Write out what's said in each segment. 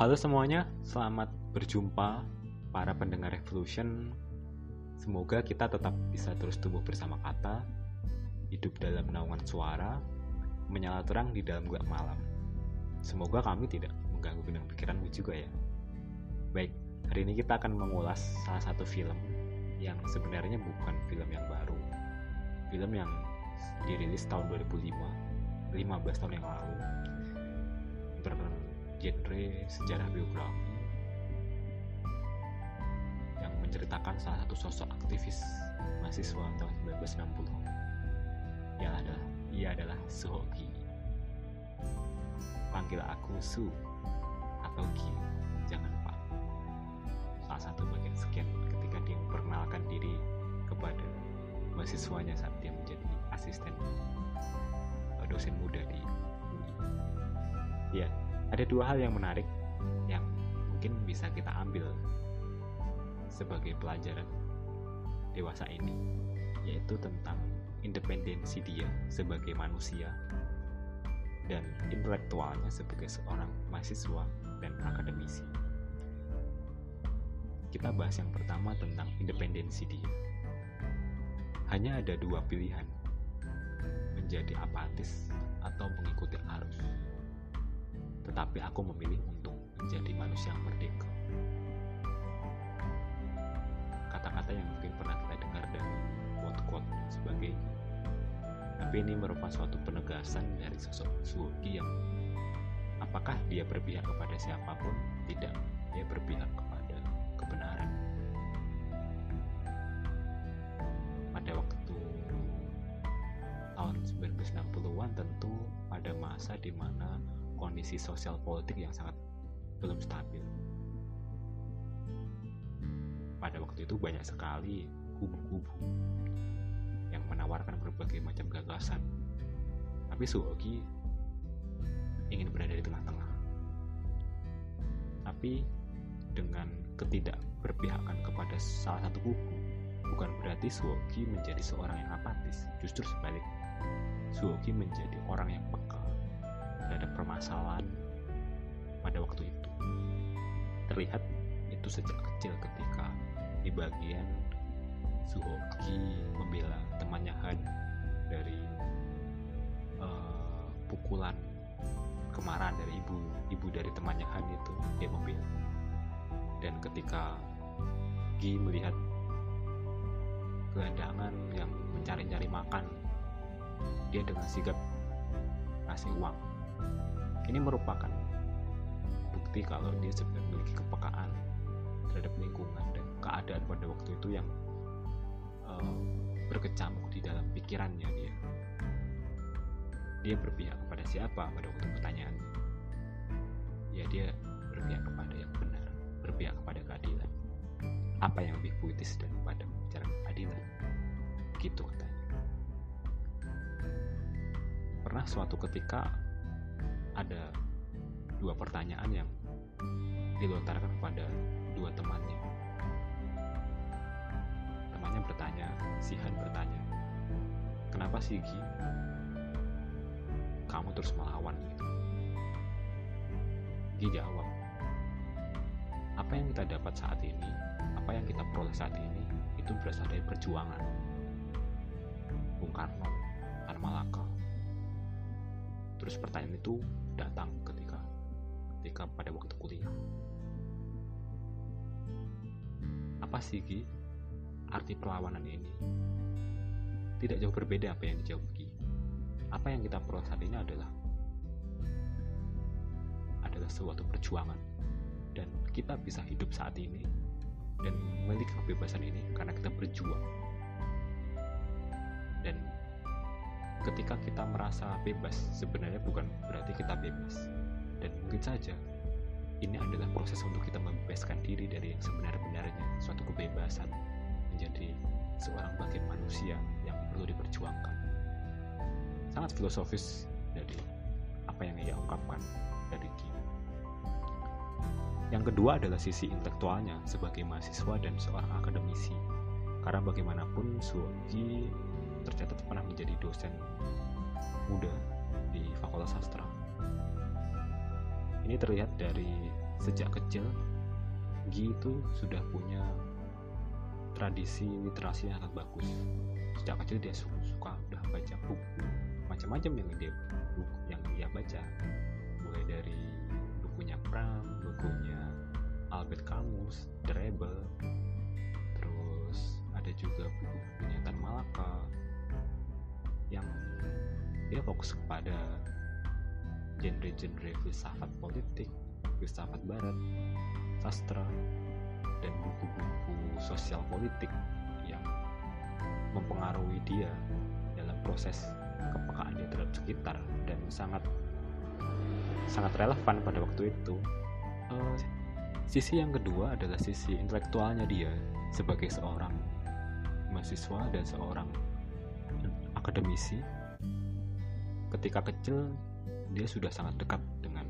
Halo semuanya, selamat berjumpa para pendengar Revolution. Semoga kita tetap bisa terus tumbuh bersama kata, hidup dalam naungan suara, menyala terang di dalam gelap malam. Semoga kami tidak mengganggu benang pikiranmu juga ya. Baik, hari ini kita akan mengulas salah satu film yang sebenarnya bukan film yang baru. Film yang dirilis tahun 2005, 15 tahun yang lalu. Bergenre sejarah biografi yang menceritakan salah satu sosok aktivis mahasiswa tahun 1960. Ia adalah ia adalah Suhoki. Panggil aku Su atau Ki, jangan Pak. Salah satu bagian sekian ketika dia memperkenalkan diri kepada mahasiswanya saat dia menjadi asisten dosen muda di UI. Ya, ada dua hal yang menarik yang mungkin bisa kita ambil sebagai pelajaran dewasa ini, yaitu tentang independensi dia sebagai manusia dan intelektualnya sebagai seorang mahasiswa dan akademisi. Kita bahas yang pertama tentang independensi dia. Hanya ada dua pilihan, menjadi apatis atau mengikuti arus. Tetapi aku memilih untuk menjadi manusia yang merdeka. Kata-kata yang mungkin pernah kita dengar dari quote-quote sebagainya. Tapi ini merupakan suatu penegasan dari sosok Suwoki yang apakah dia berpihak kepada siapa pun? Tidak, dia berpihak kepada kebenaran. 1960-an tentu pada masa di mana kondisi sosial politik yang sangat belum stabil. Pada waktu itu banyak sekali kubu-kubu yang menawarkan berbagai macam gagasan. Tapi Suoki ingin berada di tengah-tengah. Tapi dengan ketidakberpihakan kepada salah satu kubu, bukan berarti Suoki menjadi seorang yang apatis. Justru sebaliknya, Suoki menjadi orang yang peka terhadap permasalahan pada waktu itu. Terlihat itu sejak kecil ketika di bagian Suhoki membela temannya Han dari uh, pukulan kemarahan dari ibu ibu dari temannya Han itu dia membela dan ketika Gi melihat gelandangan yang mencari-cari makan dia dengan sigap ngasih uang ini merupakan bukti kalau dia sebenarnya memiliki kepekaan terhadap lingkungan dan keadaan pada waktu itu yang uh, berkecamuk di dalam pikirannya dia. Dia berpihak kepada siapa pada waktu pertanyaan? Ya dia berpihak kepada yang benar, berpihak kepada keadilan. Apa yang lebih puitis daripada bicara keadilan? Gitu katanya. Pernah suatu ketika ada dua pertanyaan yang dilontarkan kepada dua temannya. Temannya bertanya, si Han bertanya, kenapa sih Gi? Kamu terus melawan gitu. Gi jawab, apa yang kita dapat saat ini, apa yang kita peroleh saat ini, itu berasal dari perjuangan. Terus pertanyaan itu datang ketika ketika pada waktu kuliah. Apa sih Gi? Arti perlawanan ini tidak jauh berbeda apa yang dijawab Gi. Apa yang kita peroleh saat ini adalah adalah suatu perjuangan dan kita bisa hidup saat ini dan memiliki kebebasan ini karena kita berjuang dan ketika kita merasa bebas sebenarnya bukan berarti kita bebas. Dan mungkin saja ini adalah proses untuk kita membebaskan diri dari yang sebenar-benarnya suatu kebebasan menjadi seorang bagian manusia yang perlu diperjuangkan. Sangat filosofis dari apa yang ia ungkapkan dari Ki yang kedua adalah sisi intelektualnya sebagai mahasiswa dan seorang akademisi. Karena bagaimanapun Suoji tercatat pernah menjadi dosen muda di Fakultas sastra. Ini terlihat dari sejak kecil Gi itu sudah punya tradisi literasi yang sangat bagus. Sejak kecil dia suka, udah baca buku macam-macam yang dia buku yang dia baca, mulai dari bukunya Pram, bukunya Albert Camus, The Rebel, terus ada juga buku-bukunya Tan Malaka yang dia fokus kepada genre-genre filsafat politik, filsafat barat, sastra, dan buku-buku sosial politik yang mempengaruhi dia dalam proses kepekaan dia terhadap sekitar dan sangat sangat relevan pada waktu itu. Uh, sisi yang kedua adalah sisi intelektualnya dia sebagai seorang mahasiswa dan seorang akademisi. Ketika kecil dia sudah sangat dekat dengan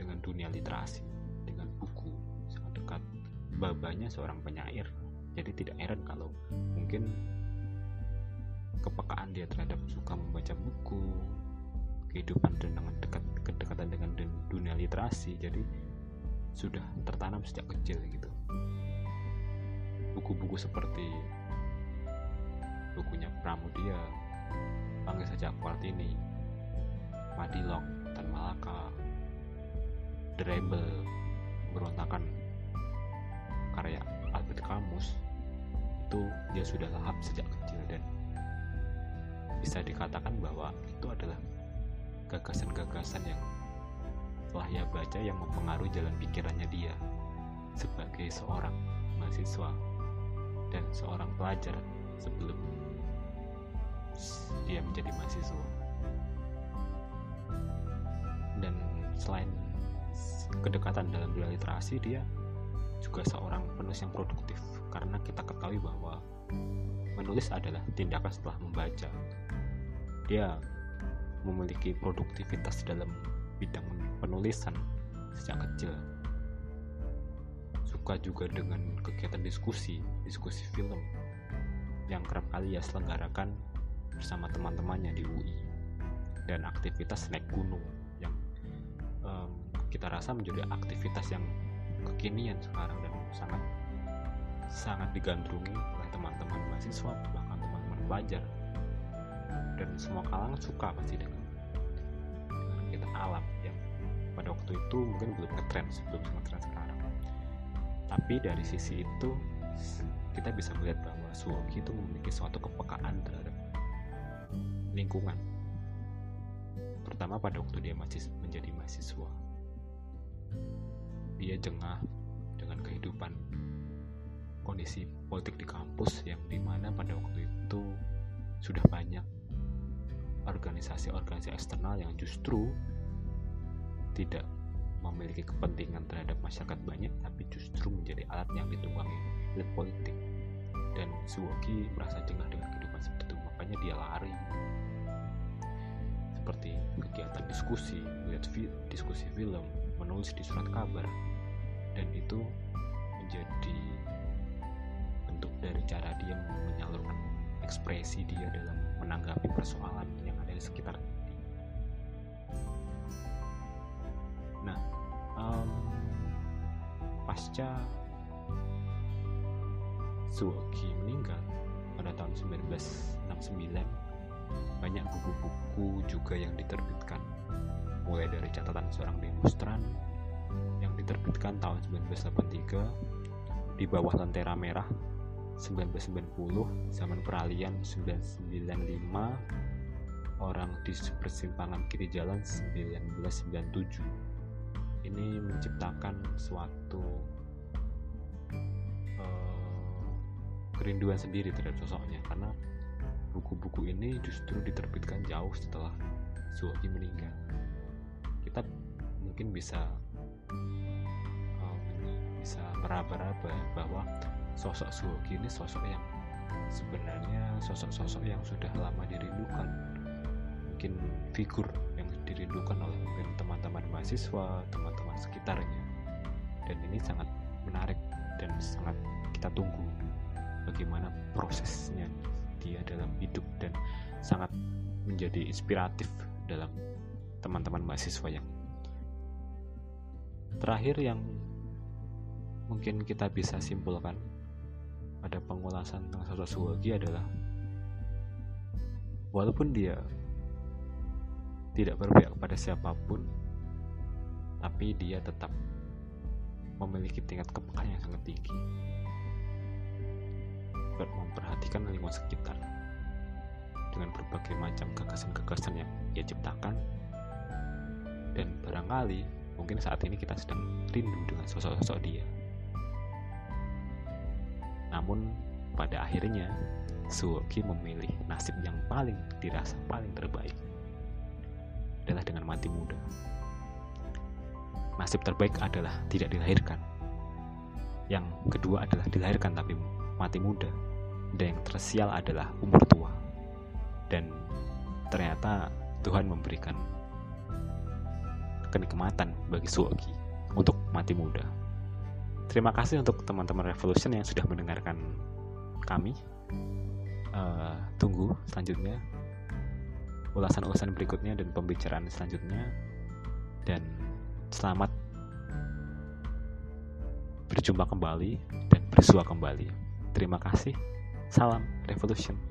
dengan dunia literasi buku sangat dekat babanya seorang penyair jadi tidak heran kalau mungkin kepekaan dia terhadap suka membaca buku kehidupan dengan dekat kedekatan dengan dunia literasi jadi sudah tertanam sejak kecil gitu buku-buku seperti bukunya Pramudia panggil saja Kartini Madilog dan Malaka The berontakan karya Albert Camus. Itu dia sudah lahap sejak kecil dan bisa dikatakan bahwa itu adalah gagasan-gagasan yang telah ia baca yang mempengaruhi jalan pikirannya dia sebagai seorang mahasiswa dan seorang pelajar sebelum dia menjadi mahasiswa. Dan selain kedekatan dalam dunia literasi dia juga seorang penulis yang produktif. Karena kita ketahui bahwa menulis adalah tindakan setelah membaca. Dia memiliki produktivitas dalam bidang penulisan sejak kecil. Suka juga dengan kegiatan diskusi diskusi film yang kerap kali ia selenggarakan bersama teman-temannya di UI dan aktivitas naik gunung yang um, kita rasa menjadi aktivitas yang kekinian sekarang dan sangat sangat digandrungi oleh teman-teman mahasiswa bahkan teman-teman pelajar. Dan semua kalangan suka pasti dengan kita alam yang pada waktu itu mungkin belum ngetren sebelum ngetren sekarang. Tapi dari sisi itu kita bisa melihat bahwa Suwoki itu memiliki suatu kepekaan terhadap lingkungan. Pertama pada waktu dia masih menjadi mahasiswa. Dia jengah dengan kehidupan kondisi politik di kampus yang di mana pada waktu itu sudah banyak organisasi-organisasi eksternal yang justru tidak memiliki kepentingan terhadap masyarakat banyak tapi justru menjadi alat yang ditunggangi elit politik. Dan Suwoki merasa jengah dengan kehidupan seperti itu makanya dia lari. Seperti kegiatan diskusi melihat diskusi film menulis di surat kabar. Dan itu menjadi bentuk dari cara dia menyalurkan ekspresi dia dalam menanggapi persoalan yang ada di sekitar um, pasca Suwoki meninggal pada tahun 1969 banyak buku-buku juga yang diterbitkan. Mulai dari catatan seorang demonstran yang diterbitkan tahun 1983 di bawah Lentera Merah 1990 zaman peralihan 995 orang di persimpangan kiri jalan 1997 ini menciptakan suatu uh, kerinduan sendiri terhadap sosoknya. Karena buku-buku ini justru diterbitkan jauh setelah Suwoki meninggal. Kita mungkin bisa um, bisa meraba-raba bahwa sosok Suwoki ini sosok yang sebenarnya sosok-sosok yang sudah lama dirindukan. Mungkin figur dirindukan oleh mungkin teman-teman mahasiswa teman-teman sekitarnya. Dan ini sangat menarik dan sangat kita tunggu bagaimana prosesnya dia dalam hidup dan sangat menjadi inspiratif dalam teman-teman mahasiswa yang terakhir yang mungkin kita bisa simpulkan pada pengulasan tentang sosok Suwagi adalah walaupun dia tidak berpihak kepada siapa pun tapi dia tetap memiliki tingkat kepekaan yang sangat tinggi. Memperhatikan lingkungan sekitar dengan berbagai macam gagasan-gagasan yang ia ciptakan. Dan barangkali mungkin saat ini kita sedang rindu dengan sosok-sosok dia. Namun pada akhirnya Suwoki memilih nasib yang paling dirasa paling terbaik adalah dengan mati muda. Nasib terbaik adalah tidak dilahirkan. Yang kedua adalah dilahirkan tapi mati muda. Dan yang tersial adalah umur tua. Dan ternyata Tuhan memberikan kenikmatan bagi Suwoki untuk mati muda. Terima kasih untuk teman-teman Revolution yang sudah mendengarkan kami. Uh, tunggu selanjutnya ulasan-ulasan berikutnya dan pembicaraan selanjutnya dan selamat berjumpa kembali dan bersua kembali. Terima kasih. Salam Revolution.